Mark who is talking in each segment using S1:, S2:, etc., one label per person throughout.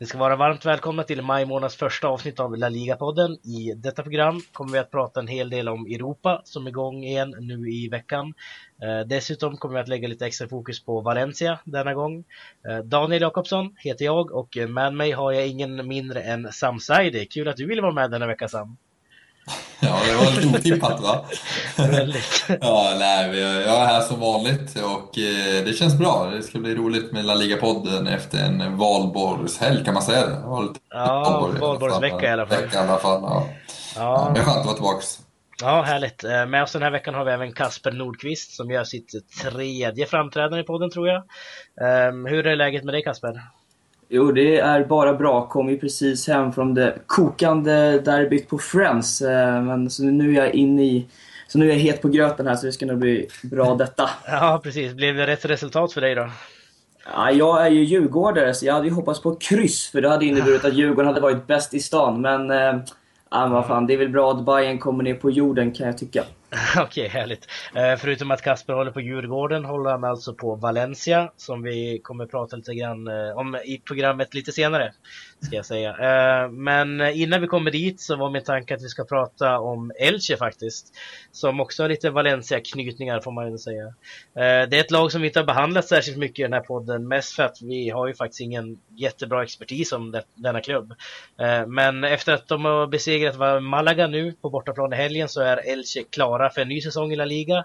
S1: Ni ska vara varmt välkomna till maj månads första avsnitt av La Liga-podden. I detta program kommer vi att prata en hel del om Europa som är igång igen nu i veckan. Eh, dessutom kommer vi att lägga lite extra fokus på Valencia denna gång. Eh, Daniel Jakobsson heter jag och med mig har jag ingen mindre än Sam Saidi. Kul att du ville vara med denna vecka Sam.
S2: Ja, det var lite otippat va?
S1: Väldigt.
S2: ja, nej, jag är här som vanligt och eh, det känns bra. Det ska bli roligt med La Liga-podden efter en valborgshelg, kan man säga det?
S1: det ja, valborgsvecka i alla fall.
S2: Vecka, i alla fall ja. Ja. ja. Det är skönt att vara tillbaka.
S1: Ja, härligt. Eh, med oss den här veckan har vi även Kasper Nordqvist som gör sitt tredje framträdande i podden tror jag. Ehm, hur är läget med dig Kasper?
S3: Jo, det är bara bra. Kom ju precis hem från det kokande derbyt på Friends. Eh, men så nu är jag inne i... Så nu är jag het på gröten här, så det ska nog bli bra detta.
S1: Ja, precis. Blev det rätt resultat för dig då?
S3: Ja, jag är ju djurgårdare, så jag hade ju hoppats på kryss, för det hade inneburit att Djurgården hade varit bäst i stan. Men, äh, vad fan, det är väl bra att Bayern kommer ner på jorden, kan jag tycka.
S1: Okej, okay, härligt. Eh, förutom att Kasper håller på Djurgården håller han alltså på Valencia som vi kommer prata lite grann eh, om i programmet lite senare. Ska jag säga. Eh, men innan vi kommer dit så var min tanke att vi ska prata om Elche faktiskt. Som också har lite Valencia-knytningar får man ju säga. Det är ett lag som vi inte har behandlat särskilt mycket i den här podden. Mest för att vi har ju faktiskt ingen jättebra expertis om denna klubb. Men efter att de har besegrat Malaga nu på bortaplan i helgen så är Elche klara för en ny säsong i La Liga.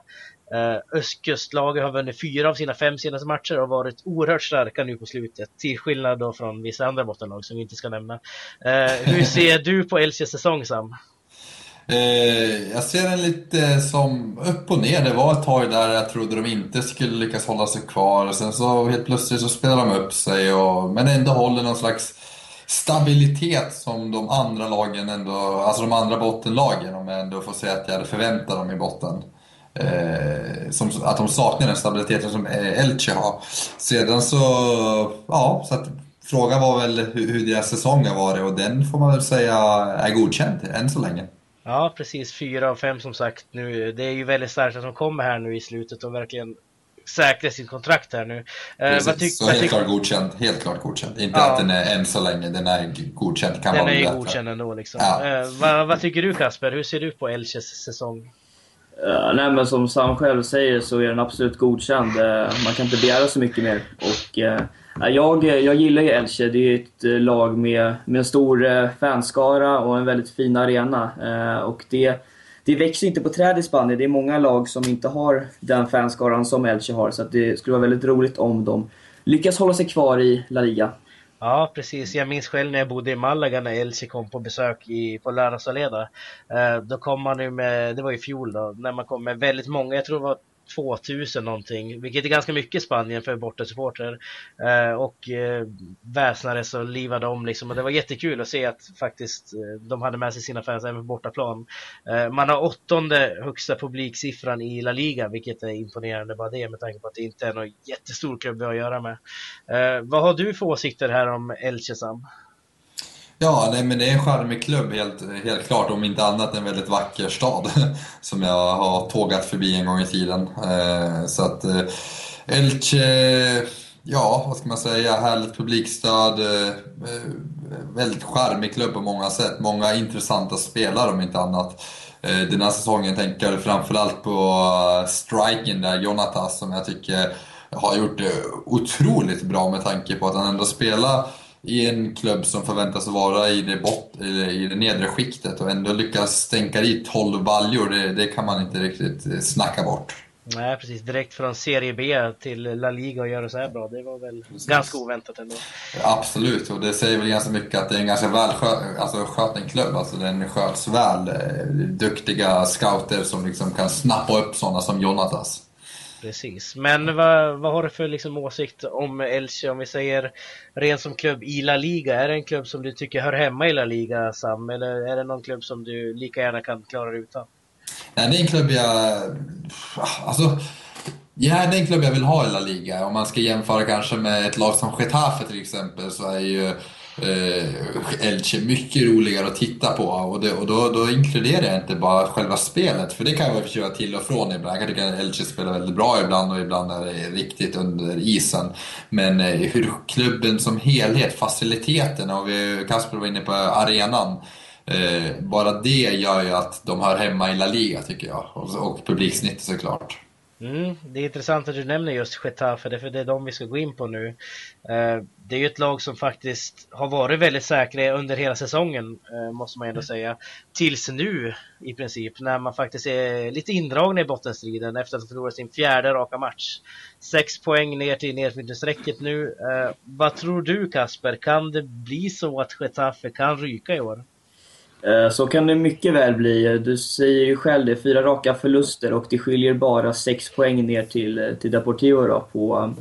S1: Eh, östkustlaget har vunnit fyra av sina fem senaste matcher och varit oerhört starka nu på slutet. Till skillnad då från vissa andra bottenlag som vi inte ska nämna. Eh, hur ser du på Elches säsong Sam?
S2: Eh, jag ser den lite som upp och ner. Det var ett tag där jag trodde de inte skulle lyckas hålla sig kvar. Sen så helt plötsligt så spelar de upp sig. Och, men ändå håller någon slags stabilitet som de andra lagen ändå, alltså de andra bottenlagen, om jag ändå får säga att jag hade förväntat dem i botten. Eh, som, att de saknar den stabiliteten som Elche har. Sedan så, ja, så att frågan var väl hur, hur deras säsong har varit och den får man väl säga är godkänd än så länge.
S1: Ja, precis. Fyra av fem som sagt nu. Det är ju väldigt starkt att de kommer här nu i slutet och verkligen säkra sitt kontrakt här nu.
S2: Eh, Precis, så helt klart godkänd. Helt klart godkänd. Inte ja. att den är än så länge, den är godkänd.
S1: Kan den är ju godkänd ändå liksom. Ja. Eh, vad, vad, tycker du Kasper? Hur ser du på Elches säsong?
S3: Uh, nej men som Sam själv säger så är den absolut godkänd. Uh, man kan inte begära så mycket mer. Och, uh, jag, jag gillar ju Elche. Det är ett lag med, med en stor fanskara och en väldigt fin arena. och det, det växer inte på träd i Spanien. Det är många lag som inte har den fanskaran som Elche har. Så det skulle vara väldigt roligt om de lyckas hålla sig kvar i La Liga.
S1: Ja, precis. Jag minns själv när jag bodde i Malaga när Elche kom på besök i, på Lördag Eh, då kom man ju med, det var i fjol då, när man kom med väldigt många, jag tror det var 2000 någonting, vilket är ganska mycket i Spanien för bortasupportrar. Eh, och eh, väsnades och livade om liksom. Och det var jättekul att se att faktiskt eh, de hade med sig sina fans även på bortaplan. Eh, man har åttonde högsta publiksiffran i La Liga, vilket är imponerande bara det med tanke på att det inte är någon jättestor klubb vi har att göra med. Eh, vad har du för åsikter här om Elche Sam?
S2: Ja, nej, men det är en charmig klubb helt, helt klart. Om inte annat en väldigt vacker stad som jag har tågat förbi en gång i tiden. Eh, så att eh, Elche, ja vad ska man säga, härligt publikstöd. Eh, väldigt charmig klubb på många sätt. Många intressanta spelare om inte annat. Den här säsongen tänker jag framförallt på striken där, Jonatas, som jag tycker har gjort det otroligt bra med tanke på att han ändå spelar i en klubb som förväntas vara i det, bot, i det nedre skiktet och ändå lyckas stänka dit 12 baljor, det, det kan man inte riktigt eh, snacka bort.
S1: Nej precis, direkt från Serie B till La Liga och göra så här bra, det var väl precis. ganska oväntat ändå.
S2: Absolut, och det säger väl ganska mycket att det är en ganska välskjuten alltså, klubb. Alltså den sköts väl. Eh, duktiga scouter som liksom kan snappa upp sådana som Jonatas.
S1: Precis, men vad, vad har du för liksom åsikt om Elche om vi säger rent som klubb i La Liga? Är det en klubb som du tycker hör hemma i La Liga Sam? Eller är det någon klubb som du lika gärna kan klara dig utan?
S2: Nej, det är en klubb jag... Ah, alltså, ja, det är en klubb jag vill ha i La Liga. Om man ska jämföra kanske med ett lag som Getafe till exempel så är ju eh, Elche mycket roligare att titta på. Och, det, och då, då inkluderar jag inte bara själva spelet, för det kan jag köra till och från ibland. Jag kan tycka att Elche spelar väldigt bra ibland och ibland är det riktigt under isen. Men eh, hur klubben som helhet, faciliteterna, och vi, Kasper var inne på arenan. Eh, bara det gör ju att de hör hemma i La Liga tycker jag. Och, och publiksnittet såklart.
S1: Mm, det är intressant att du nämner just Getafe, för det är de vi ska gå in på nu. Eh, det är ju ett lag som faktiskt har varit väldigt säkra under hela säsongen, eh, måste man ändå säga. Tills nu, i princip, när man faktiskt är lite indragna i bottenstriden efter att ha förlorat sin fjärde raka match. Sex poäng ner till nedflyttningsstrecket nu. Eh, vad tror du Kasper, kan det bli så att Getafe kan ryka i år?
S3: Eh, så kan det mycket väl bli. Du säger ju själv det, fyra raka förluster och det skiljer bara sex poäng ner till, eh, till Deportivo då, på,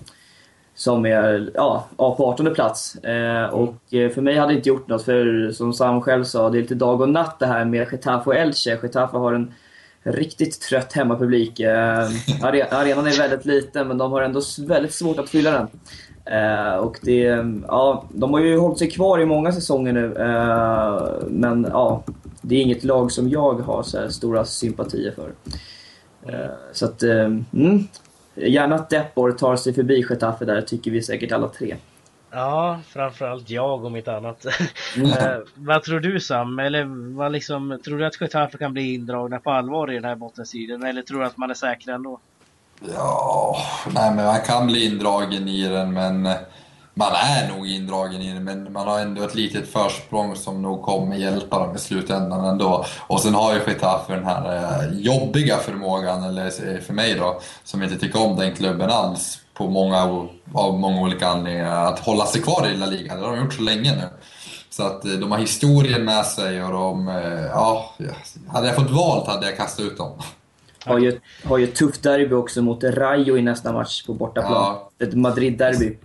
S3: som är ja, på 18 plats. Eh, och för mig hade det inte gjort något, för som Sam själv sa, det är lite dag och natt det här med Getafe och Elche. Getafe har en riktigt trött hemmapublik. Arenan är väldigt liten, men de har ändå väldigt svårt att fylla den. Eh, och det, ja, de har ju hållit sig kvar i många säsonger nu. Eh, men ja, det är inget lag som jag har så stora sympatier för. Eh, så att, eh, mm, gärna att Depor tar sig förbi Getafe där, tycker vi säkert alla tre.
S1: Ja, framförallt jag om inte annat. Mm. eh, vad tror du Sam? Eller vad liksom, tror du att Getafe kan bli indragna på allvar i den här bottensidan? Eller tror du att man är säker ändå?
S2: Ja, nej men man kan bli indragen i den men eh, man är nog indragen i den men man har ändå ett litet försprång som nog kommer hjälpa dem i slutändan ändå. Och sen har ju Getafe den här eh, jobbiga förmågan, eller eh, för mig då, som inte tycker om den klubben alls på många, av många olika anledningar, att hålla sig kvar i La Liga. Det har de gjort så länge nu. Så att de har historien med sig och de, ja, hade jag fått valt hade jag kastat ut dem.
S3: Har ju, har ju ett tufft derby också mot Rayo i nästa match på bortaplan. Ja. Ett Madrid-derby.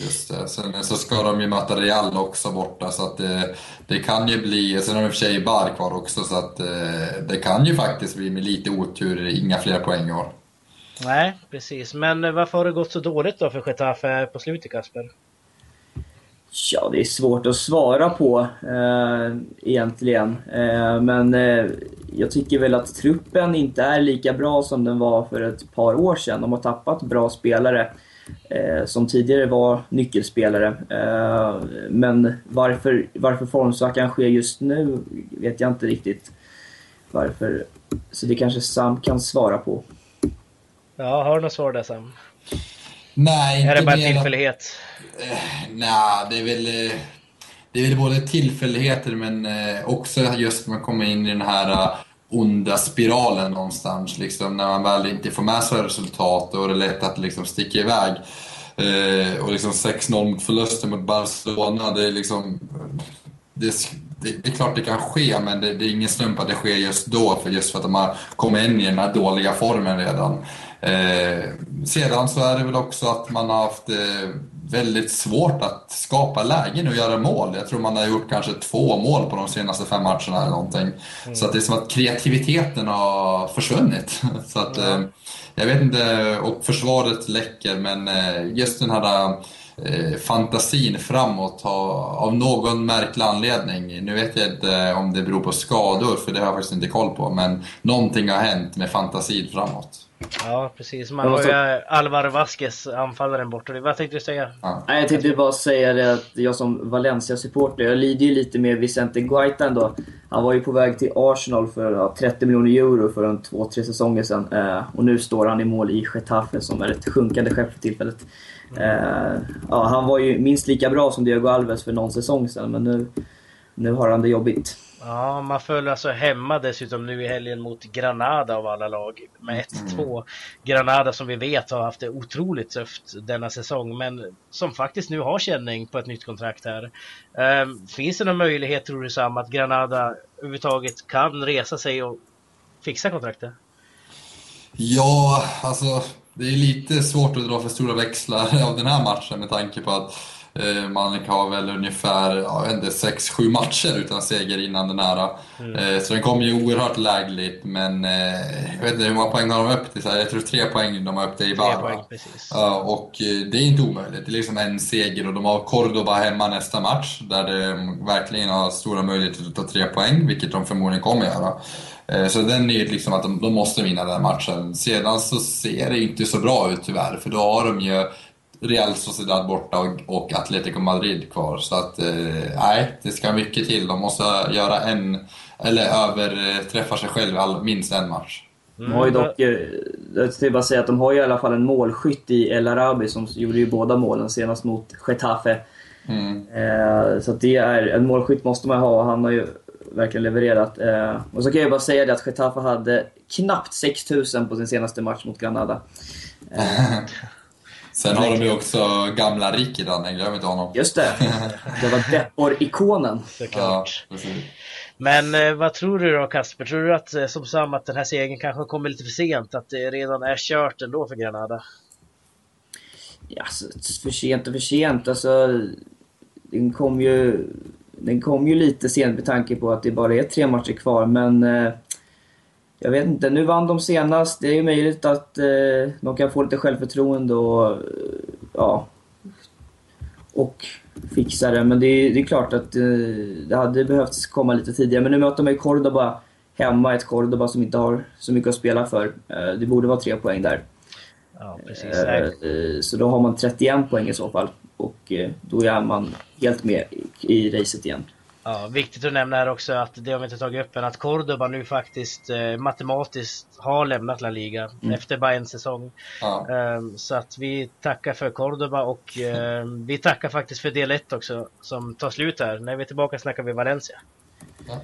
S2: Just det. Sen så ska de ju möta Real också borta, så att det, det kan ju bli... Sen har de i och för sig Bar kvar också, så att det, det kan ju faktiskt bli med lite otur inga fler poäng i år.
S1: Nej, precis. Men varför har det gått så dåligt då för Getafe på slutet, Kasper?
S3: Ja, det är svårt att svara på eh, egentligen. Eh, men eh, jag tycker väl att truppen inte är lika bra som den var för ett par år sedan. De har tappat bra spelare eh, som tidigare var nyckelspelare. Eh, men varför, varför formsvackan sker just nu vet jag inte riktigt. Varför. Så det kanske Sam kan svara på.
S1: Ja, har du något svar där Sam?
S2: Nej,
S1: inte Är det bara en tillfällighet?
S2: Eh, nej, det är väl... Eh, det är väl både tillfälligheter men eh, också just när man kommer in i den här uh, onda spiralen någonstans. Liksom, när man väl inte får med sig resultat och det är lätt att liksom sticka iväg. Eh, och liksom 6-0 mot förlusten mot Barcelona, det är liksom... Det, det, det, är klart det kan ske, men det, det, är ingen slump att det sker just då, för just för att de har kommit in i den här dåliga formen redan. Eh, sedan så är det väl också att man har haft eh, väldigt svårt att skapa lägen och göra mål. Jag tror man har gjort kanske två mål på de senaste fem matcherna eller någonting. Mm. Så att det är som att kreativiteten har försvunnit. Så att, eh, jag vet inte, och försvaret läcker, men eh, just den här eh, fantasin framåt har, av någon märklig anledning. Nu vet jag inte om det beror på skador, för det har jag faktiskt inte koll på, men någonting har hänt med fantasin framåt.
S1: Ja, precis. Man har ju Alvaro Vasquez, anfallaren borta. Vad tänkte du säga?
S3: Ja. Nej, jag tänkte bara säga det att jag som Valencia-supporter, jag lider ju lite med Vicente Guaita ändå. Han var ju på väg till Arsenal för ja, 30 miljoner euro för en två, tre säsonger sedan. Eh, och nu står han i mål i Getafe som är ett sjunkande skepp för tillfället. Eh, ja, han var ju minst lika bra som Diego Alves för någon säsong sedan, men nu, nu har han det jobbigt.
S1: Ja, man följer alltså hemma dessutom nu i helgen mot Granada av alla lag med 1-2. Mm. Granada som vi vet har haft det otroligt tufft denna säsong men som faktiskt nu har känning på ett nytt kontrakt här. Um, finns det någon möjlighet tror du Sam att Granada överhuvudtaget kan resa sig och fixa kontraktet?
S2: Ja, alltså det är lite svårt att dra för stora växlar av den här matchen med tanke på att Eh, man har väl ungefär, jag vet inte, 6-7 matcher utan seger innan den här. Mm. Eh, så den kom ju oerhört lägligt, men eh, jag vet inte hur många poäng har de upp till? Jag tror tre poäng de har upp till i bara. Ja, och det är inte omöjligt. Det är liksom en seger och de har Cordoba hemma nästa match, där de verkligen har stora möjligheter att ta tre poäng, vilket de förmodligen kommer göra. Så den är ju liksom att de, de måste vinna den matchen. Sedan så ser det inte så bra ut tyvärr, för då har de ju Real Sociedad borta och, och Atletico Madrid kvar. Så att, eh, nej, eh, det ska mycket till. De måste göra en, eller överträffa sig själv all, minst en match.
S3: Mm. De har ju dock, eh, jag ska bara säga att de har ju i alla fall en målskytt i El Arabi som gjorde ju båda målen senast mot Getafe. Mm. Eh, så det är, en målskytt måste man ha och han har ju verkligen levererat. Eh, och så kan jag bara säga det att Getafe hade knappt 6000 på sin senaste match mot Granada. Eh,
S2: Sen har de ju också gamla Rikkidan, glöm inte honom.
S3: Just det. Det var Depor-ikonen.
S1: Såklart. Ja, Men eh, vad tror du då Kasper? Tror du att eh, som Sam att den här segern kanske kommer lite för sent? Att det redan är kört ändå för Granada?
S3: Ja, alltså, för sent och för sent. Alltså, den kom ju, den kom ju lite sent med tanke på att det bara är tre matcher kvar. Men eh, jag vet inte, nu vann de senast. Det är ju möjligt att eh, de kan få lite självförtroende och, eh, ja, och fixa det. Men det är, det är klart att eh, det hade behövt komma lite tidigare. Men nu möter man ju Cordoba hemma, ett Cordoba som inte har så mycket att spela för. Eh, det borde vara tre poäng där.
S1: Ja, precis. Eh,
S3: eh, så då har man 31 poäng i så fall. Och då är man helt med i, i racet igen.
S1: Ja, viktigt att nämna här också att det har vi inte tagit upp än att Cordoba nu faktiskt eh, matematiskt har lämnat La Liga mm. efter bara en säsong. Ja. Um, så att vi tackar för Cordoba och um, vi tackar faktiskt för del 1 också som tar slut här. När vi är tillbaka snackar vi Valencia. Ja.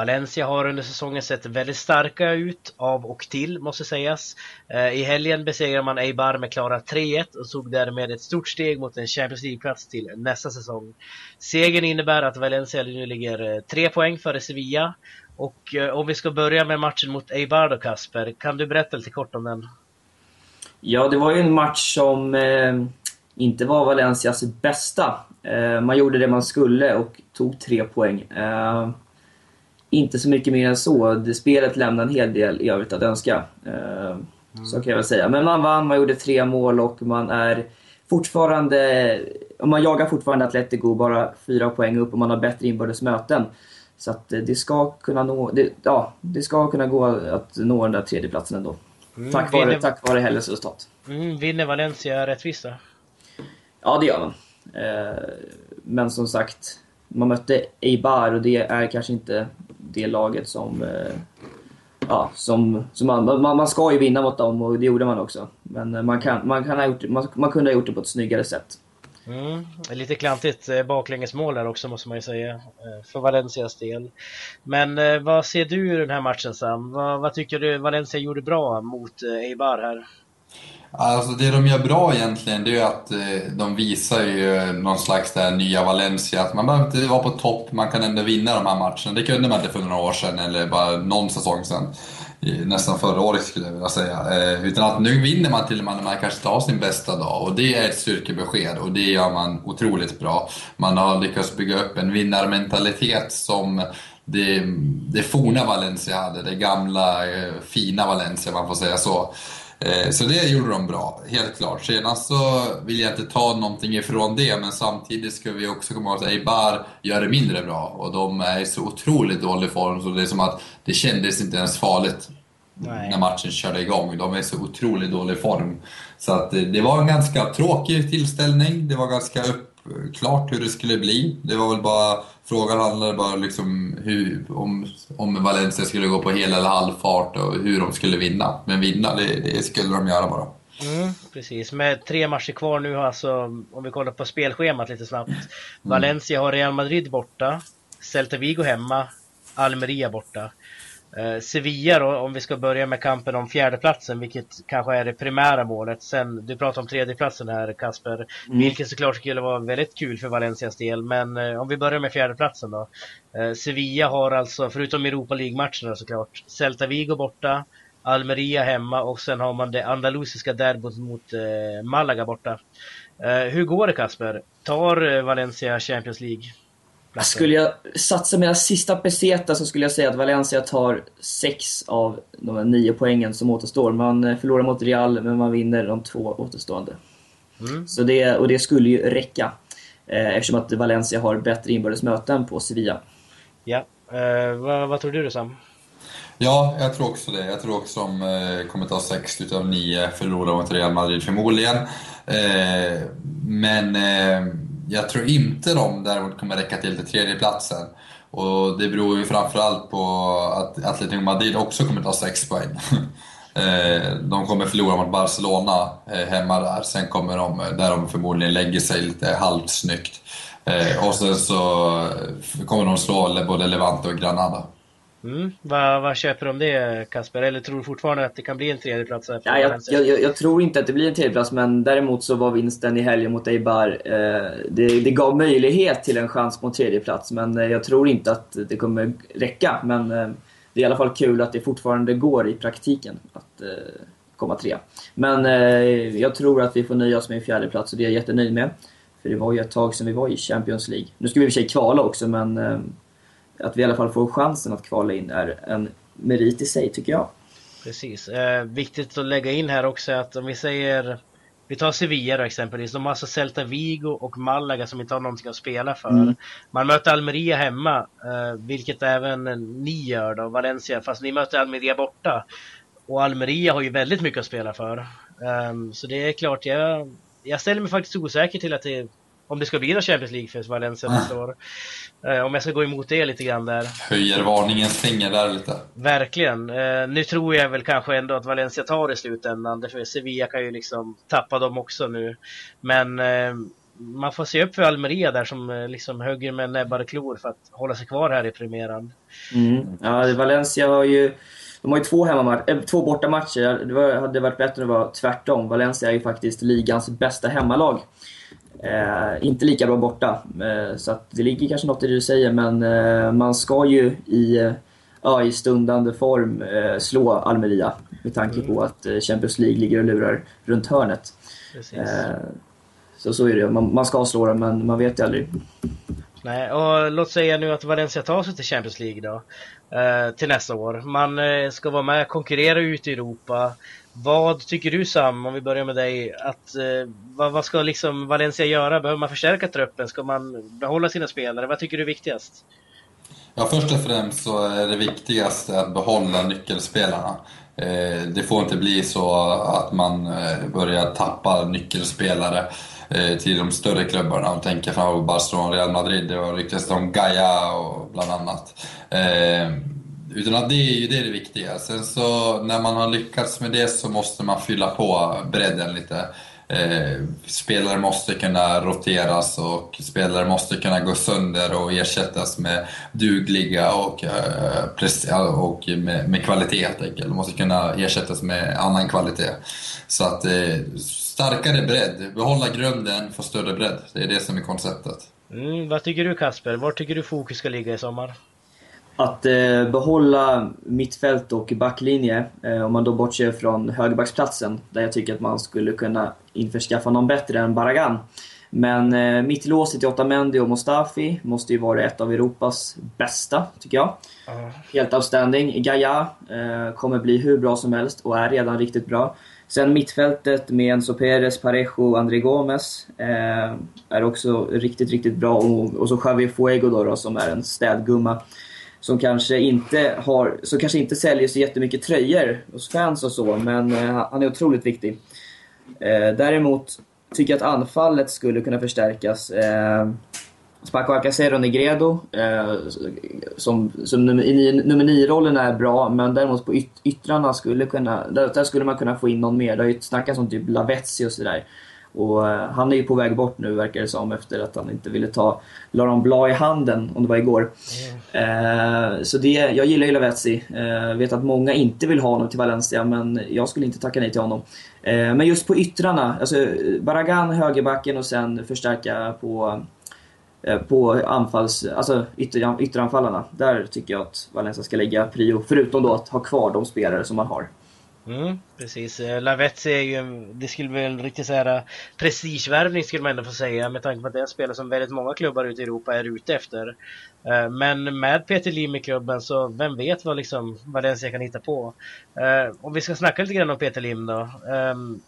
S1: Valencia har under säsongen sett väldigt starka ut av och till måste sägas. Eh, I helgen besegrade man Eibar med klara 3-1 och tog därmed ett stort steg mot en Champions League-plats till nästa säsong. Segern innebär att Valencia nu ligger eh, tre poäng före Sevilla. Och eh, om vi ska börja med matchen mot Eibar då Kasper, kan du berätta lite kort om den?
S3: Ja, det var ju en match som eh, inte var Valencias bästa. Eh, man gjorde det man skulle och tog tre poäng. Eh, inte så mycket mer än så. Det, spelet lämnar en hel del i övrigt att önska. Eh, mm. Så kan jag väl säga. Men man vann, man gjorde tre mål och man är fortfarande... Man jagar fortfarande Atletico bara fyra poäng upp och man har bättre inbördes möten. Så att det ska kunna nå... Det, ja, det ska kunna gå att nå den där tredjeplatsen ändå. Mm, tack, vare, vinner... tack vare helgens resultat.
S1: Mm, vinner Valencia rättvist då?
S3: Ja, det gör man. Eh, men som sagt, man mötte Eibar och det är kanske inte det laget som... Eh, ja, som, som man, man, man ska ju vinna mot dem och det gjorde man också. Men eh, man, kan, man, kan ha gjort, man, man kunde ha gjort det på ett snyggare sätt.
S1: Mm, lite klantigt eh, baklängesmål där också måste man ju säga, för Valencias del. Men vad ser du i den här matchen Sam? Vad, vad tycker du Valencia gjorde bra mot Eibar här?
S2: Alltså det de gör bra egentligen, det är ju att eh, de visar ju någon slags där nya Valencia. Att man behöver inte vara på topp, man kan ändå vinna de här matcherna. Det kunde man inte för några år sedan, eller bara någon säsong sedan. Eh, nästan förra året skulle jag vilja säga. Eh, utan att nu vinner man till och med när man kanske tar sin bästa dag. Och det är ett styrkebesked och det gör man otroligt bra. Man har lyckats bygga upp en vinnarmentalitet som det, det forna Valencia hade. Det gamla, fina Valencia, man får säga så. Eh, så det gjorde de bra, helt klart. Sedan så vill jag inte ta någonting ifrån det, men samtidigt ska vi också komma ihåg att Eibar gör det mindre bra. Och de är i så otroligt dålig form, så det är som att det kändes inte ens farligt Nej. när matchen körde igång. De är i så otroligt dålig form. Så att det, det var en ganska tråkig tillställning. Det var ganska uppklart hur det skulle bli. Det var väl bara Frågan handlade bara liksom hur, om, om Valencia skulle gå på hel eller halv fart och hur de skulle vinna. Men vinna, det, det skulle de göra bara.
S1: Mm, precis, med tre matcher kvar nu alltså, om vi kollar på spelschemat lite snabbt. Mm. Valencia har Real Madrid borta, Celta Vigo hemma, Almeria borta. Eh, Sevilla då, om vi ska börja med kampen om fjärdeplatsen, vilket kanske är det primära målet. Sen, du pratar om tredjeplatsen här Kasper, mm. vilket såklart skulle vara väldigt kul för Valencias del. Men eh, om vi börjar med fjärdeplatsen då. Eh, Sevilla har alltså, förutom Europa League-matcherna såklart, Celta Vigo borta, Almeria hemma och sen har man det andalusiska derbyt mot eh, Malaga borta. Eh, hur går det Kasper? Tar eh, Valencia Champions League?
S3: Skulle jag satsa mina sista peseta så skulle jag säga att Valencia tar sex av de nio poängen som återstår. Man eh, förlorar mot Real, men man vinner de två återstående. Mm. Så det, och det skulle ju räcka. Eh, eftersom att Valencia har bättre inbördes möten på Sevilla.
S1: Ja, eh, vad, vad, tror du Sam?
S2: Ja, jag tror också det. Jag tror också de eh, kommer ta sex utav nio förlorar mot Real Madrid förmodligen. Eh, men eh, jag tror inte de däremot kommer räcka till till tredjeplatsen. Och det beror ju framförallt på att Atletico Madrid också kommer ta 6 poäng. Eh, de kommer förlora mot Barcelona eh, hemma där, sen kommer de, eh, där de förmodligen lägger sig lite halvt snyggt. Och sen så kommer de slå både Levante och Granada.
S1: Mm. Vad, vad köper du om det Kasper? Eller tror du fortfarande att det kan bli en tredjeplats? Ja,
S3: jag, jag, jag, tror inte att det blir en tredjeplats, men däremot så var vinsten i helgen mot Eibar, eh, det, det, gav möjlighet till en chans på en tredjeplats, men eh, jag tror inte att det kommer räcka. Men eh, det är i alla fall kul att det fortfarande går i praktiken att eh, komma tre. Men eh, jag tror att vi får nöja oss med en fjärdeplats och det är jag jättenöjd med. För det var ju ett tag sedan vi var i Champions League. Nu ska vi i och för sig kvala också, men eh, att vi i alla fall får chansen att kvala in är en merit i sig, tycker jag.
S1: Precis. Eh, viktigt att lägga in här också att om vi säger vi tar Sevilla då exempelvis. De har alltså Celta Vigo och Malaga som inte har någonting att spela för. Mm. Man möter Almeria hemma, eh, vilket även ni gör då, Valencia, fast ni möter Almeria borta. Och Almeria har ju väldigt mycket att spela för. Um, så det är klart, jag, jag ställer mig faktiskt osäker till att det om det ska bli någon Champions League för Valencia nästa år. Eh, om jag ska gå emot det lite grann där.
S2: Höjer varningens finger där lite.
S1: Verkligen. Eh, nu tror jag väl kanske ändå att Valencia tar det i slutändan. För Sevilla kan ju liksom tappa dem också nu. Men eh, man får se upp för Almeria där som liksom högger med näbbar och klor för att hålla sig kvar här i premiären.
S3: Mm. Ja, Valencia har ju de har ju två, hemmamatcher, äh, två bortamatcher. Det var, hade varit bättre om det var tvärtom. Valencia är ju faktiskt ligans bästa hemmalag. Eh, inte lika bra borta. Eh, så det ligger kanske något i det du säger, men eh, man ska ju i, ja, i stundande form eh, slå Almeria med tanke mm. på att eh, Champions League ligger och lurar runt hörnet. Eh, så så är det. Man, man ska slå dem, men man vet ju aldrig.
S1: Nej, och låt säga nu att Valencia tar sig till Champions League då. Eh, till nästa år. Man eh, ska vara med, konkurrera ute i Europa. Vad tycker du Sam, om vi börjar med dig, att eh, vad, vad, ska liksom Valencia göra? Behöver man förstärka truppen? Ska man behålla sina spelare? Vad tycker du är viktigast?
S2: Ja, först och främst så är det viktigaste att behålla nyckelspelarna. Eh, det får inte bli så att man börjar tappa nyckelspelare Eh, till de större klubbarna. Om tänker framförallt Barcelona Real Madrid. Det var ryktas om Gaia och bland annat. Eh, utan att det är ju det, är det viktiga. Sen så när man har lyckats med det så måste man fylla på bredden lite. Eh, spelare måste kunna roteras och spelare måste kunna gå sönder och ersättas med dugliga och, eh, och med, med kvalitet helt enkelt. De måste kunna ersättas med annan kvalitet. Så att eh, starkare bredd, behålla grunden, få större bredd. Det är det som är konceptet.
S1: Mm, vad tycker du Kasper? Var tycker du fokus ska ligga i sommar?
S3: att eh, behålla mittfält och backlinje, eh, om man då bortser från högerbacksplatsen, där jag tycker att man skulle kunna införskaffa någon bättre än Baragan. Men eh, mittlåset i Otamendi och Mustafi måste ju vara ett av Europas bästa, tycker jag. Uh. Helt outstanding. Gaia eh, kommer bli hur bra som helst och är redan riktigt bra. Sen mittfältet med Enzo Perez, Parejo och André Gomes eh, är också riktigt, riktigt bra. Och, och så Javier Fuego då, då som är en städgumma som kanske inte har, som kanske inte säljer så jättemycket tröjor hos fans och så, men eh, han är otroligt viktig. Eh, däremot tycker jag att anfallet skulle kunna förstärkas. Eh, Spaco Alcacero Negredo, eh, som, som nummer, i nummer 9-rollen är bra, men däremot på yt, yttrarna skulle kunna, där, där, skulle man kunna få in någon mer. Det har ju snackats om typ Lavetzi och sådär. Och eh, han är ju på väg bort nu verkar det som efter att han inte ville ta Laurent Blanc i handen, om det var igår. Mm. Eh, så det, jag gillar ju Lavezzi. Eh, vet att många inte vill ha honom till Valencia, men jag skulle inte tacka nej till honom. Eh, men just på yttrarna, alltså Baragan högerbacken och sen förstärka på Eh, på anfalls, alltså ytter, ytteranfallarna. Där tycker jag att Valencia ska lägga prio. Förutom då att ha kvar de spelare som man har.
S1: Mm, precis. Eh, Lavetzi är ju, det skulle väl riktigt säga eh, prestigevärvning skulle man ändå få säga med tanke på att det är en spelare som väldigt många klubbar ute i Europa är ute efter. Men med Peter Lim i klubben så vem vet vad liksom Valencia kan hitta på. Om vi ska snacka lite grann om Peter Lim då. Ehm,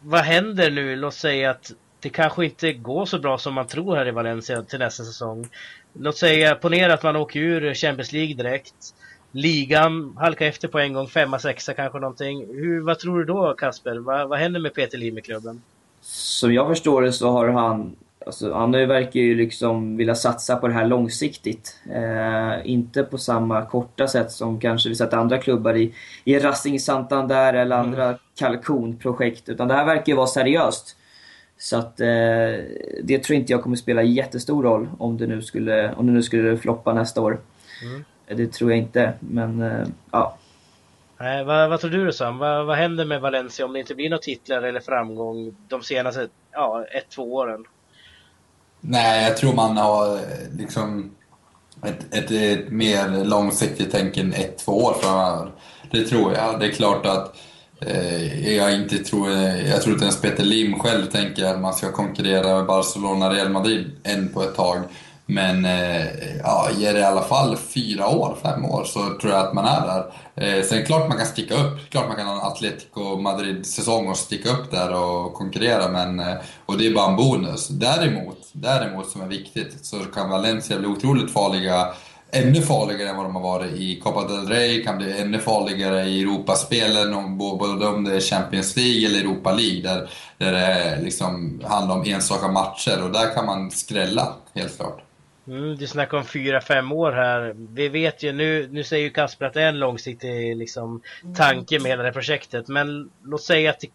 S1: vad händer nu? Låt säga att det kanske inte går så bra som man tror här i Valencia till nästa säsong. Låt säga, ponera att man åker ur Champions League direkt. Ligan halkar efter på en gång, femma, sexa kanske någonting. Hur, vad tror du då Kasper? Vad, vad händer med Peter Lim i klubben?
S3: Som jag förstår det så har han Alltså, han verkar ju liksom vilja satsa på det här långsiktigt. Eh, inte på samma korta sätt som kanske vi sett andra klubbar i, i Racing Santander eller mm. andra kalkonprojekt. Utan det här verkar ju vara seriöst. Så att eh, det tror inte jag kommer spela jättestor roll om det nu skulle, om det nu skulle floppa nästa år. Mm. Det tror jag inte, men eh, ja.
S1: Nej, vad, vad, tror du då Sam? Vad, vad händer med Valencia om det inte blir några titlar eller framgång de senaste ja, ett, två åren?
S2: Nej, jag tror man har liksom ett, ett, ett mer långsiktigt tänk än ett, två år framöver. Det tror jag. Det är klart att eh, Eh, jag inte tror, eh, jag tror inte ens Peter Lim själv tänker att man ska konkurrera med Barcelona och Real Madrid än på ett tag. Men eh, ja, ger det i alla fall fyra år, fem år, så tror jag att man är där. Eh, sen klart man kan sticka upp. Klart man kan ha en Atletico Madrid-säsong och sticka upp där och konkurrera. Men, och det är bara en bonus. Däremot, däremot som är viktigt, så kan Valencia bli otroligt farliga ännu farligare än vad de har varit i Copa del Rey, kan bli ännu farligare i Europaspelen, både om det är Champions League eller Europa League, där, där det liksom handlar om enstaka matcher och där kan man skrälla, helt klart.
S1: Mm, du snackar om fyra, fem år här. Vi vet ju nu, nu säger ju Kasper att det är en långsiktig liksom, tanke med hela det här projektet. Men låt säga att det,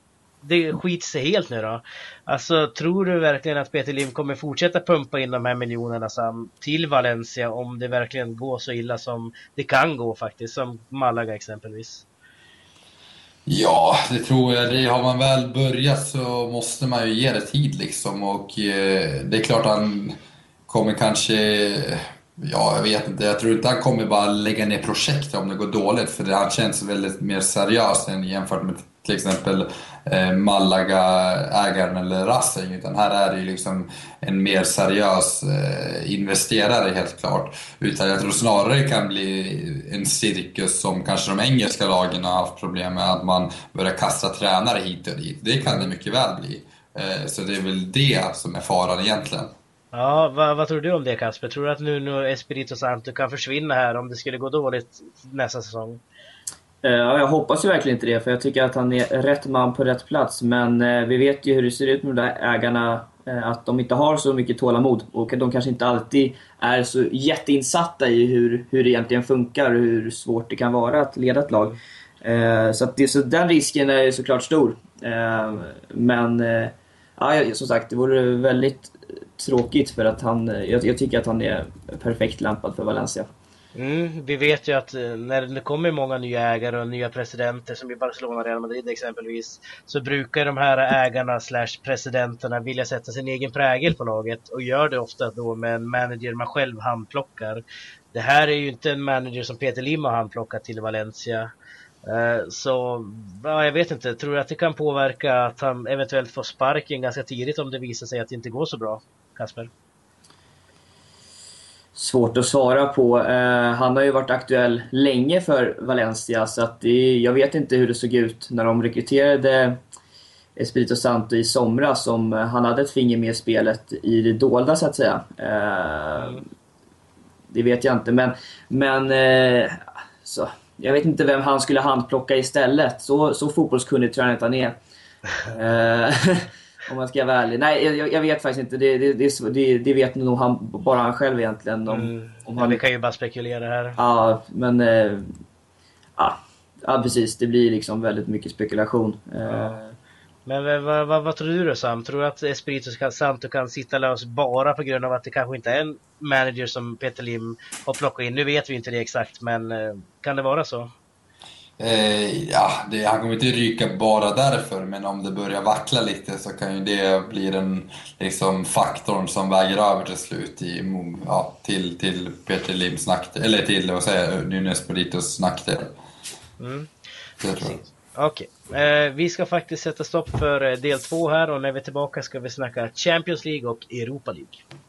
S1: det skiter sig helt nu då. Alltså tror du verkligen att Peter Lim kommer fortsätta pumpa in de här miljonerna Sam, till Valencia om det verkligen går så illa som det kan gå faktiskt, som Malaga exempelvis?
S2: Ja, det tror jag. Det har man väl börjat så måste man ju ge det tid liksom och eh, det är klart han kommer kanske... Ja, jag vet inte. Jag tror inte han kommer bara lägga ner projekt om det går dåligt. För han känns väldigt mer seriös än jämfört med till exempel eh, Malaga-ägaren eller Racing. Utan här är det ju liksom en mer seriös eh, investerare helt klart. Utan jag tror snarare det kan bli en cirkus som kanske de engelska lagen har haft problem med. Att man börjar kasta tränare hit och dit. Det kan det mycket väl bli. Eh, så det är väl det som är faran egentligen.
S1: Ja, vad, vad, tror du om det Kasper? Tror du att Nuno, Espirito Santo kan försvinna här om det skulle gå dåligt nästa säsong?
S3: Eh, ja, jag hoppas ju verkligen inte det, för jag tycker att han är rätt man på rätt plats. Men eh, vi vet ju hur det ser ut med de där ägarna, eh, att de inte har så mycket tålamod. Och de kanske inte alltid är så jätteinsatta i hur, hur det egentligen funkar och hur svårt det kan vara att leda ett lag. Så, att det, så den risken är såklart stor. Men ja, som sagt, det vore väldigt tråkigt för att han, jag, jag, tycker att han är perfekt lämpad för Valencia.
S1: Mm, vi vet ju att eh, när det kommer många nya ägare och nya presidenter som i Barcelona och Real Madrid exempelvis så brukar de här ägarna slash presidenterna vilja sätta sin egen prägel på laget och gör det ofta då med en manager man själv handplockar. Det här är ju inte en manager som Peter Lim har handplockat till Valencia. Eh, så ja, jag vet inte, tror du att det kan påverka att han eventuellt får sparken ganska tidigt om det visar sig att det inte går så bra? Kasper?
S3: Svårt att svara på. Eh, han har ju varit aktuell länge för Valencia så att det, jag vet inte hur det såg ut när de rekryterade Espirito Santo i somras om han hade ett finger med i spelet i det dolda så att säga. Eh, det vet jag inte men, men eh, så, jag vet inte vem han skulle handplocka istället. Så, så fotbollskunnig tror jag inte han är. Eh, Om man ska vara ärlig. Nej, jag, jag vet faktiskt inte. Det, det, det, det, vet nog han, bara han själv egentligen. Om, mm.
S1: om han... Ja, vi kan ju bara spekulera här.
S3: Ja, men... Eh, ja, ja, precis. Det blir liksom väldigt mycket spekulation. Eh,
S1: Men vad, vad, vad, tror du då Sam? Tror du att Espirito Santo kan sitta lös bara på grund av att det kanske inte är en manager som Peter Lim har plockat in? Nu vet vi inte det exakt, men eh, kan det vara så?
S2: Eh, ja, det, han kommer inte ryka bara därför, men om det börjar vackla lite så kan ju det bli den liksom, faktorn som väger över till slut i, ja, till, till Peter Lims nackdel, eller till vad säger jag, Nuno Espiritos nackdel. Mm.
S1: Det tror jag. Okej, okay. eh, vi ska faktiskt sätta stopp för eh, del två här och när vi är tillbaka ska vi snacka Champions League och Europa League.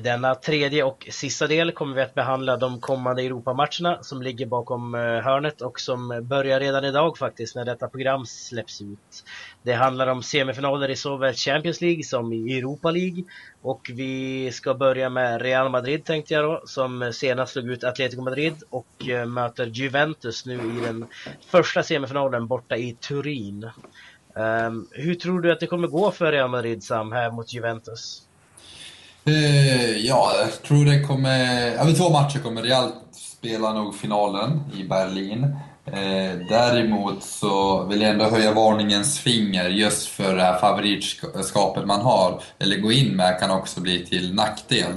S1: I denna tredje och sista del kommer vi att behandla de kommande Europamatcherna som ligger bakom eh, hörnet och som börjar redan idag faktiskt när detta program släpps ut. Det handlar om semifinaler i såväl Champions League som i Europa League och vi ska börja med Real Madrid tänkte jag då som senast slog ut Atletico Madrid och eh, möter Juventus nu i den första semifinalen borta i Turin. Um, hur tror du att det kommer gå för Real Madrid Sam här mot Juventus?
S2: Uh, ja, jag tror det kommer... Ja, två matcher kommer Real spela nog finalen i Berlin. Uh, däremot så vill jag ändå höja varningens finger just för det här favoritskapet man har, eller gå in med, kan också bli till nackdel.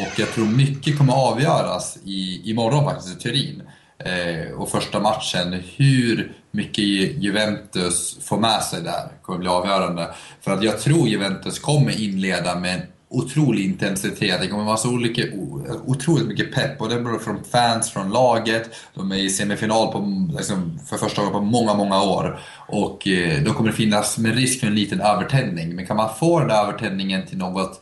S2: Och jag tror mycket kommer avgöras i, imorgon faktiskt, i Turin. Uh, och första matchen, hur mycket Juventus får med sig där kommer bli avgörande. För att jag tror Juventus kommer inleda med otrolig intensitet. Det kommer vara så olika, otroligt mycket pepp. Och det beror från fans, från laget. De är i semifinal på, liksom, för första gången på många, många år. Och eh, då kommer det finnas med risk för en liten övertändning. Men kan man få den där övertändningen till något,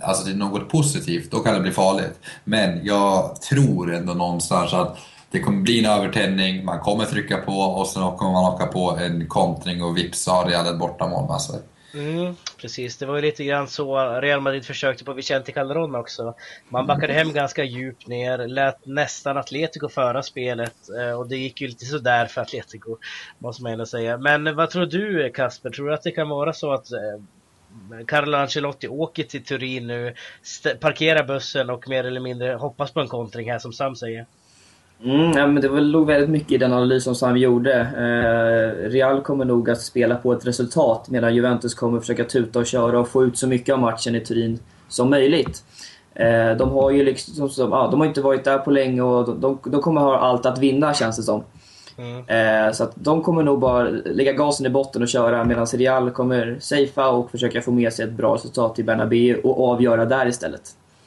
S2: alltså till något positivt, då kan det bli farligt. Men jag tror ändå någonstans att det kommer bli en övertändning, man kommer trycka på och sen kommer man åka på en kontring och vips så har Real ett bortamål med sig.
S1: Mm, precis, det var ju lite grann så Real Madrid försökte på Vicente Calderon också. Man backade hem ganska djupt ner, lät nästan Atletico föra spelet eh, och det gick ju lite sådär för Atletico, måste man ändå säga. Men vad tror du Kasper, tror du att det kan vara så att eh, Carlo Ancelotti åker till Turin nu, parkerar bussen och mer eller mindre hoppas på en kontring här som Sam säger?
S3: Mm, ja, men det låg väldigt mycket i den analys som Sam gjorde. Eh, Real kommer nog att spela på ett resultat medan Juventus kommer försöka tuta och köra och få ut så mycket av matchen i Turin som möjligt. Eh, de har ju liksom, som, ja, de har inte varit där på länge och de, de, de kommer ha allt att vinna känns det som. Mm. Eh, så att de kommer nog bara lägga gasen i botten och köra medan Real kommer safea och försöka få med sig ett bra resultat i Bernabéu och avgöra där istället.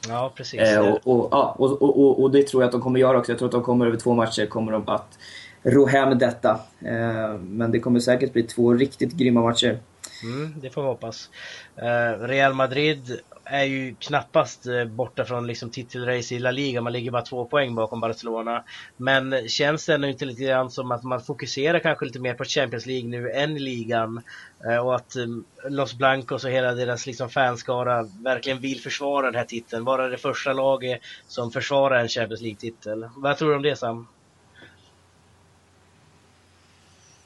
S1: Ja, precis.
S3: Eh, och, och, ja, och, och, och, det tror jag att de kommer göra också. Jag tror att de kommer över två matcher kommer de att ro hem detta. Eh, men det kommer säkert bli två riktigt grymma matcher.
S1: Mm, det får vi hoppas. Eh, Real Madrid är ju knappast eh, borta från liksom titelrace i La Liga. Man ligger bara två poäng bakom Barcelona. Men känns det ändå inte lite grann som att man fokuserar kanske lite mer på Champions League nu än ligan? Eh, och att mm, Los Blancos och hela deras liksom fanskara verkligen vill försvara den här titeln. Vara det första laget som försvarar en Champions League-titel. Vad tror du om det Sam?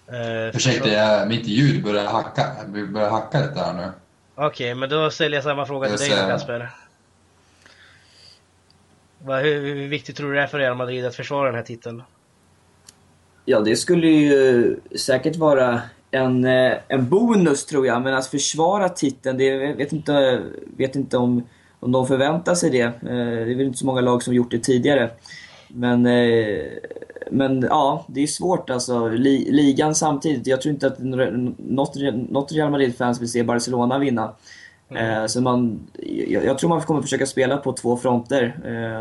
S2: Eh, Ursäkta, mitt ljud börjar hacka, börjar hacka lite här nu.
S1: Okej, okay, men då ställer jag samma fråga till dig då Kasper. Hur, hur viktigt tror du det är för Real Madrid att försvara den här titeln?
S3: Ja, det skulle ju säkert vara en, eh, en bonus tror jag, men att försvara titeln, det jag vet inte, vet inte om, om de förväntar sig det. Eh, det är väl inte så många lag som gjort det tidigare. Men, eh, men ja, det är svårt alltså. Ligan samtidigt. Jag tror inte att något, något Real Madrid-fans vill se Barcelona vinna. Mm. Så man, jag, jag, tror man kommer försöka spela på två fronter,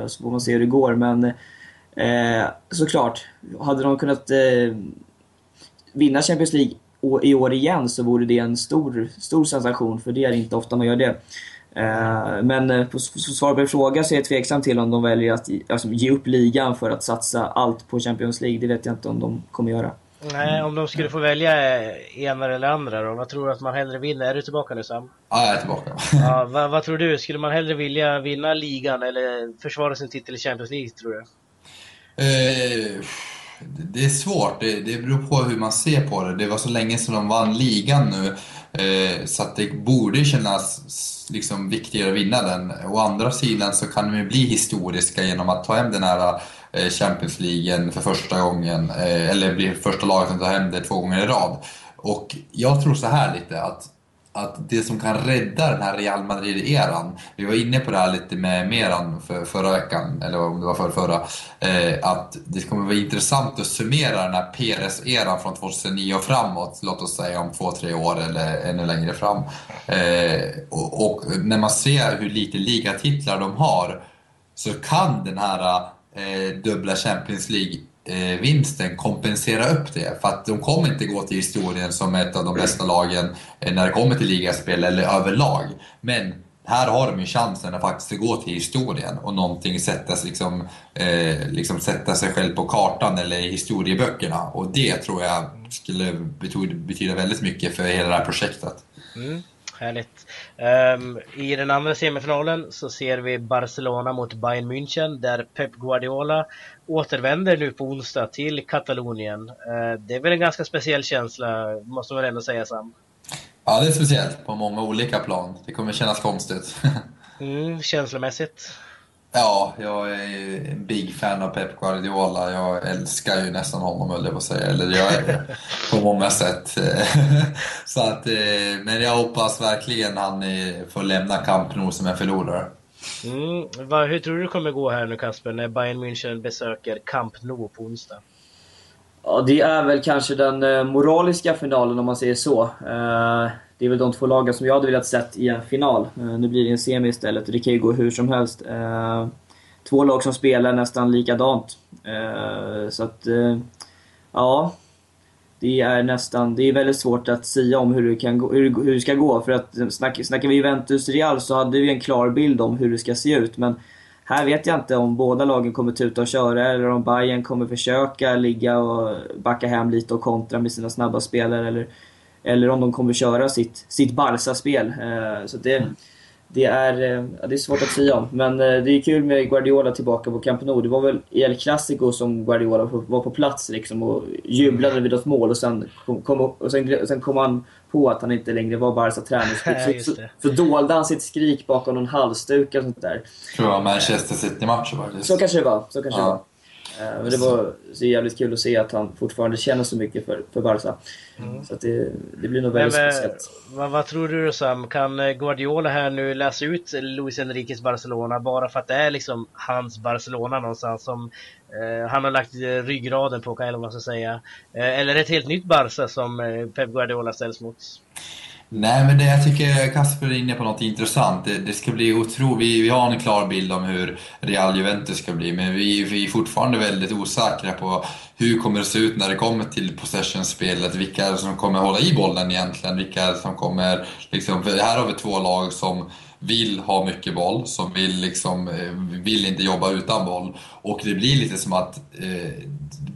S3: så får man se hur det går. Men såklart, hade de kunnat vinna Champions League i år igen så vore det en stor, stor sensation, för det är inte ofta man gör det. Eh, men eh, på svar på fråga så är jag tveksam till om de väljer att alltså, ge upp ligan för att satsa allt på Champions League. Det vet jag inte om de kommer göra.
S1: Nej, om de skulle få välja ena eller andra då? Vad tror du att man hellre vinner? Är du tillbaka nu Sam?
S2: Ja, jag är tillbaka.
S1: ja, vad, vad, tror du? Skulle man hellre vilja vinna ligan eller försvara sin titel i Champions League tror du?
S2: Eh, det är svårt. Det, det beror på hur man ser på det. Det var så länge sedan de vann ligan nu. Eh, så att det borde kännas liksom viktigare att vinna den. Å andra sidan så kan de ju bli historiska genom att ta hem den här eh, Champions League för första gången. Eh, eller bli första laget som tar hem det två gånger i rad. Och jag tror så här lite att att det som kan rädda den här Real Madrid-eran, vi var inne på det här lite med Meran för, förra veckan, eller om det var för förra, eh, att det kommer vara intressant att summera den här Perez-eran från 2009 och framåt, låt oss säga om två, tre år eller ännu längre fram. Eh, och, och, när man ser hur lite ligatitlar de har, så kan den här eh, dubbla Champions League eh, vinsten kompensera upp det. För att de kommer inte gå till historien som ett av de bästa lagen eh, när det kommer till ligaspel eller överlag. Men här har de ju chansen att faktiskt gå till historien och någonting sätta, liksom, eh, liksom sätta sig själv på kartan eller i historieböckerna. Och det tror jag skulle betyda, betyda väldigt mycket för hela det här projektet.
S1: Mm. Härligt. Um, I den andra semifinalen så ser vi Barcelona mot Bayern München där Pep Guardiola återvänder nu på onsdag till Katalonien. Uh, det är väl en ganska speciell känsla, måste man ändå säga Sam?
S2: Ja, det är speciellt på många olika plan. Det kommer kännas konstigt.
S1: mm, känslomässigt?
S2: Ja, jag är en big fan av Pep Guardiola. Jag älskar ju nästan honom, höll jag på att säga. Eller jag är det på många sätt. Så att, eh, men jag hoppas verkligen han eh, får lämna Camp Nou som en förlorare.
S1: Mm, vad, hur tror du det kommer gå här nu Kasper, när Bayern München besöker Camp Nou på onsdag?
S3: Ja, det är väl kanske den eh, moraliska finalen om man säger så. Det är väl de två lagen som jag hade velat sett i en final. Eh, nu blir det en semi istället och det kan ju gå hur som helst. Eh, två lag som spelar nästan likadant. Eh, så att, ja. Det är nästan, det är väldigt svårt att säga om hur det, kan gå, hur, hur det ska gå. För att snack, snackar vi Juventus-Real så hade vi en klar bild om hur det ska se ut. Men här vet jag inte om båda lagen kommer tuta och köra eller om Bayern kommer försöka ligga och backa hem lite och kontra med sina snabba spelare. Eller eller om de kommer köra sitt, sitt Barca-spel. Eh, så det, det, är, eh, det är svårt att säga om. Men eh, det är kul med Guardiola tillbaka på Camp Nou. Det var väl i El Clasico som Guardiola var på plats liksom och jublade vid något mål och sen kom, och sen, sen kom han på att han inte längre var Barca-tränare. Så, så, så dolde han sitt skrik bakom någon halsduk och sånt där.
S2: Jag tror det var Manchester City-matchen faktiskt.
S3: Så kanske det var. Så kanske ja. det var. Men det var så jävligt kul att se att han fortfarande känner så mycket för, för Barca. Mm. Så det, det blir nog väldigt men, speciellt.
S1: Vad, vad, tror du Sam? Kan eh, Guardiola här nu läsa ut Luis Enriques Barcelona bara för att det är liksom hans Barcelona någonstans som eh, han har lagt ryggraden på, kan ska säga. Eh, eller ett helt nytt Barca som eh, Pep Guardiola ställs mot?
S2: Nej, men det, jag tycker Kasper är inne på något intressant. Det, det ska bli otroligt. Vi, vi har en klar bild om hur Real Juventus ska bli, men vi, vi är fortfarande väldigt osäkra på hur kommer det se ut när det kommer till possession-spelet. Vilka som kommer hålla i bollen egentligen, vilka som kommer... Liksom, här har vi två lag som vill ha mycket boll, som vill, liksom, eh, vill inte jobba utan boll. Och det blir lite som att eh,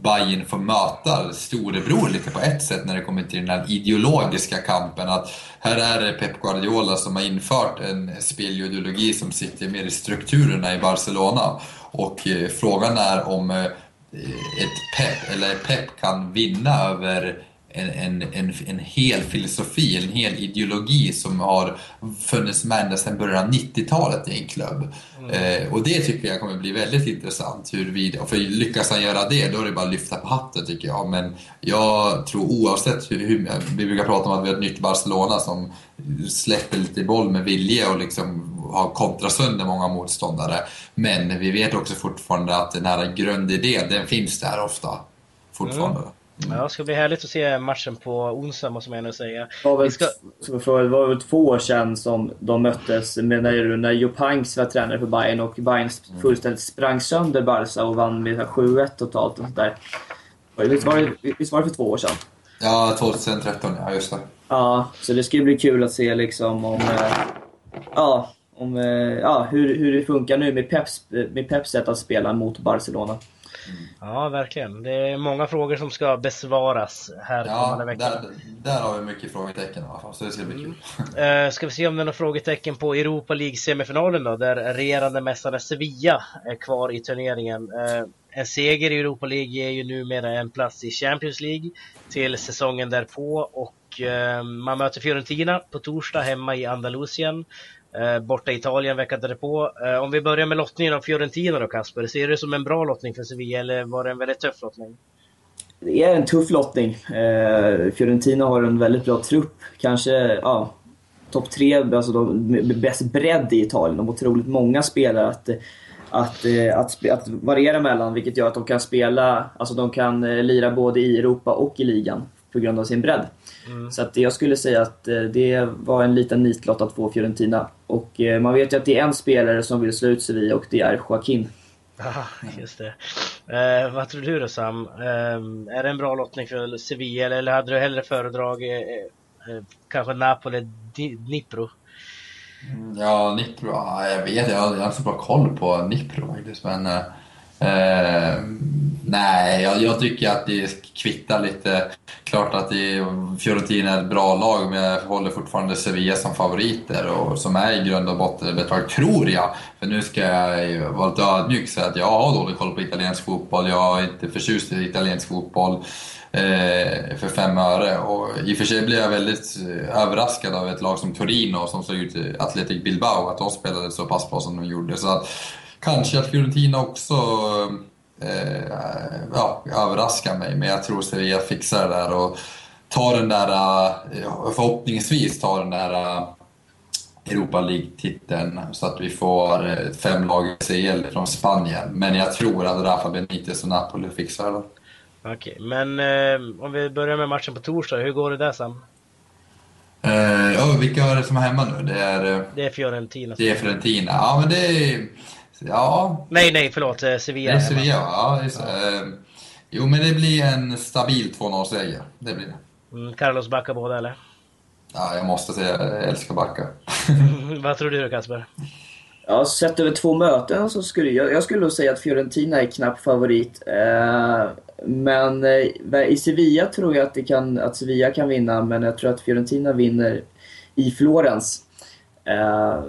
S2: Bayern får möta storebror lite på ett sätt när det kommer till den här ideologiska kampen. Att här är det Pep Guardiola som har infört en spelideologi som sitter mer i strukturerna i Barcelona. Och eh, frågan är om eh, ett Pep, eller Pep kan vinna över en, en, en, en hel filosofi, en hel ideologi som har funnits med ända sedan början av 90-talet i en klubb. Mm. Eh, och det tycker jag kommer bli väldigt intressant. Hur för lyckas han göra det, då är det bara att lyfta på hatten tycker jag. Men jag tror oavsett hur, hur vi brukar prata om att vi har ett nytt Barcelona som släpper lite boll med vilje och liksom har kontrat sönder många motståndare. Men vi vet också fortfarande att den här grundidén, den finns där ofta. Fortfarande. Mm.
S1: Ja, det ska bli härligt att se matchen på onsdag måste man ändå säga.
S3: Det var väl, ska... det var väl två år sedan som de möttes med när, när Heynckes var tränare för Bayern och Bayern mm. fullständigt sprang sönder Barca och vann med 7-1 totalt. Och sådär. Visst, var det, visst var det för två år sedan?
S2: Ja, 2013, ja just det.
S3: Ja, så det ska bli kul att se liksom om... Eh, ja, om, eh, ja, hur, hur det funkar nu med Peps, med Peps sätt att spela mot Barcelona.
S1: Ja, verkligen. Det är många frågor som ska besvaras här
S2: ja, kommande veckan. Där, där har vi mycket frågetecken i alla fall, så det ska bli kul.
S1: Mm. Uh, ska vi se om det är några frågetecken på Europa League-semifinalen då, där regerande mästare Sevilla är kvar i turneringen. Uh, en seger i Europa League ger ju numera en plats i Champions League till säsongen därpå och eh, man möter Fiorentina på torsdag hemma i Andalusien. Eh, borta i Italien veckan därpå. Eh, om vi börjar med lottningen av Fiorentina då Kasper, ser du det som en bra lottning för Sevilla eller var det en väldigt tuff lottning?
S3: Det är en tuff lottning. Eh, Fiorentina har en väldigt bra trupp. Kanske ja, topp tre, alltså de, bäst bredd i Italien. De har otroligt många spelare att, att, eh, att, att variera mellan, vilket gör att de kan spela, alltså de kan eh, lira både i Europa och i ligan på grund av sin bredd. Mm. Så att jag skulle säga att det var en liten nitlott att få Fiorentina. Och man vet ju att det är en spelare som vill slå ut Sevilla och det är Joaquin.
S1: Ja, just det. Eh, vad tror du då Sam? Eh, är det en bra lottning för Sevilla eller hade du hellre föredragit eh, eh kanske Napoli, Dnipro?
S2: Mm, ja, Nipro, jag vet, jag har inte så bra koll på Nipro faktiskt. Men eh, Eh, nej, jag, jag, tycker att det kvittar lite. Klart att det, Fiorentina är ett bra lag, men jag håller fortfarande Sevilla som favoriter och som är i grund och botten betraktat, tror jag. För nu ska jag vara lite ödmjuk och säga att jag har dålig koll på italiensk fotboll. Jag är inte förtjust i italiensk fotboll eh, för fem öre. Och I och för sig blev jag väldigt eh, överraskad av ett lag som Torino som såg ut Athletic Bilbao, att de spelade så pass bra som de gjorde. Så att, Kanske att Fiorentina också eh, eh, ja, överraskar mig, men jag tror Sevilla fixar det där och tar den där, eh, förhoppningsvis tar den där eh, Europa League-titeln så att vi får eh, fem lag i CL från Spanien. Men jag tror att Rafa Benitez och Napoli fixar det.
S1: Okej, men eh, om vi börjar med matchen på torsdag, hur går det där Sam?
S2: Eh, ja, vilka är det som är hemma nu? Det är,
S1: det är Fiorentina.
S2: Det är Fiorentina, ja men det är Ja.
S1: Nej, nej, förlåt. Eh, Sevilla.
S2: Är Sevilla, ja. Just, ja. Eh, jo, men det blir en stabil 2-0-seger. Det blir det.
S1: Mm, Carlos Bacca båda, eller?
S2: Ja, jag måste säga jag älskar Bacca.
S1: Vad tror du då, Kasper?
S3: Ja, sett över två möten så skulle jag, jag skulle nog säga att Fiorentina är knapp favorit. Eh, men eh, i Sevilla tror jag att, det kan, att Sevilla kan vinna, men jag tror att Fiorentina vinner i Florens. Uh,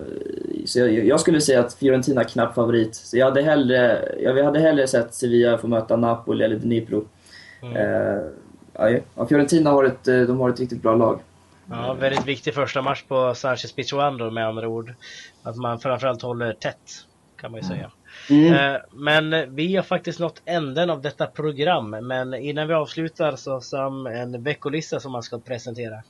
S3: så jag, jag, skulle säga att Fiorentina är knapp favorit. Så jag hade hellre, jag hade hellre sett Sevilla få möta Napoli eller Dnipro. Mm. Uh, ja, Fiorentina har ett, eh, de har ett riktigt bra lag.
S1: Ja, väldigt viktig första match på Sanchez Pizjuan med andra ord. Att man framförallt håller tätt, kan man ju säga. Mm. Men vi har faktiskt nått änden av detta program. Men innan vi avslutar så Sam, en veckolista som man ska presentera.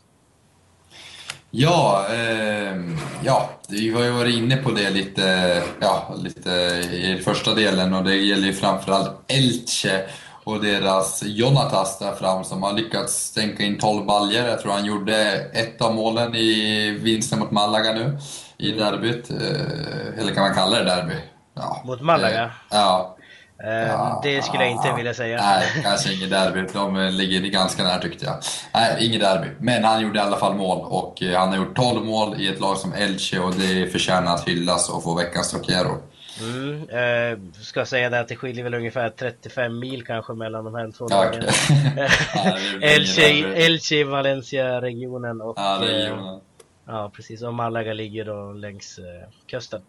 S2: Ja, eh, ja, vi har ju varit inne på det lite, ja, lite i första delen och det gäller ju framförallt Elche och deras Jonatas där fram som har lyckats stänka in 12 baljer. Jag tror han gjorde ett av målen i vinsten mot Malaga nu i derbyt. Eh, eller kan man kalla det derby?
S1: Ja, mot Malaga?
S2: Eh, ja.
S1: Eh, ja, det skulle jag inte vilja säga.
S2: Nej, kanske inget derby. De ligger ganska nära tyckte jag. Nej, inget derby. Men han gjorde i alla fall mål och eh, han har gjort 12 mål i ett lag som Elche och det förtjänar att hyllas och få veckans Trocero.
S1: Mm, eh, ska säga det att det skiljer väl ungefär 35 mil kanske mellan de här två lagen. Elche, Elche Valencia-regionen och
S2: ja, regionen. Eh,
S1: ja, precis. Och Malaga ligger då längs kusten.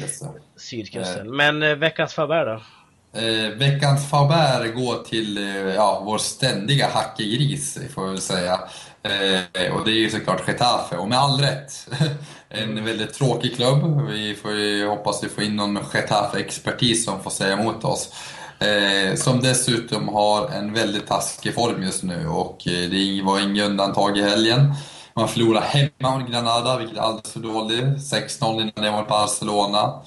S1: Yes, Sydkusten. Eh. Men eh, veckans favör då?
S2: Eh, veckans Faber går till eh, ja, vår ständiga hackegris, får jag väl säga. Eh, och det är ju såklart Getafe, och med all rätt. en väldigt tråkig klubb. Vi får ju hoppas vi får in någon Getafe-expertis som får säga emot oss. Eh, som dessutom har en väldigt taskig form just nu och eh, det var inget undantag i helgen. Man förlorade hemma mot Granada, vilket är alldeles för dåligt. 6-0 innan det var Barcelona.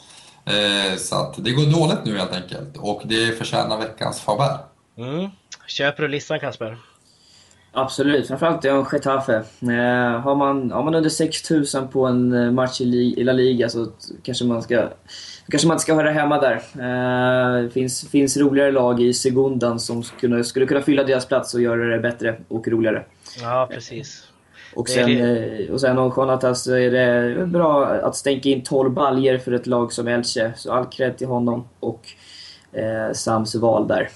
S2: Eh, så att det går dåligt nu helt enkelt och det förtjänar veckans favör.
S1: Mm. Köper du listan Kasper?
S3: Absolut, framförallt i Getafe. Eh, har, man, har man under 6000 på en eh, match i, La Liga så kanske man ska kanske man inte ska höra hemma där. Det finns, finns roligare lag i Segundan som skulle, skulle kunna fylla deras plats och göra det bättre och roligare.
S1: Ja, precis.
S3: Och sen, det... Eh, och sen om Jonatas så är det bra att stänka in 12 baljer för ett lag som Elche. Så all cred till honom och eh, Sams val där.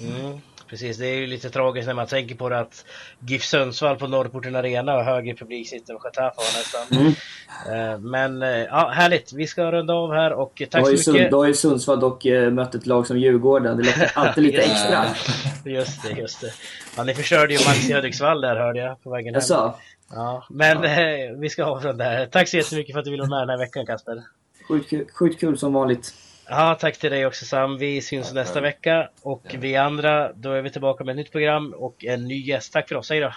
S1: Mm. precis. Det är ju lite tragiskt när man tänker på det att GIF Sundsvall på Norrporten Arena och högre publik sitter och Getafe nästan.
S3: Mm.
S1: Eh, Men eh, ja, härligt. Vi ska runda av här och tack så
S3: Sund,
S1: mycket.
S3: då har ju Sundsvall dock mött ett lag som Djurgården. Det låter alltid lite extra.
S1: Just det, just det. Ja, ni förstörde ju Max i Hudiksvall där hörde jag på vägen hem.
S3: Jaså?
S1: Ja, men eh, vi ska avrunda här. Tack så jättemycket för att du ville vara med den här veckan Kasper.
S3: Sjukt kul, sjukt kul som vanligt.
S1: Ja, tack till dig också Sam. Vi syns nästa vecka och vi andra, då är vi tillbaka med ett nytt program och en ny gäst. Tack för oss, hej då!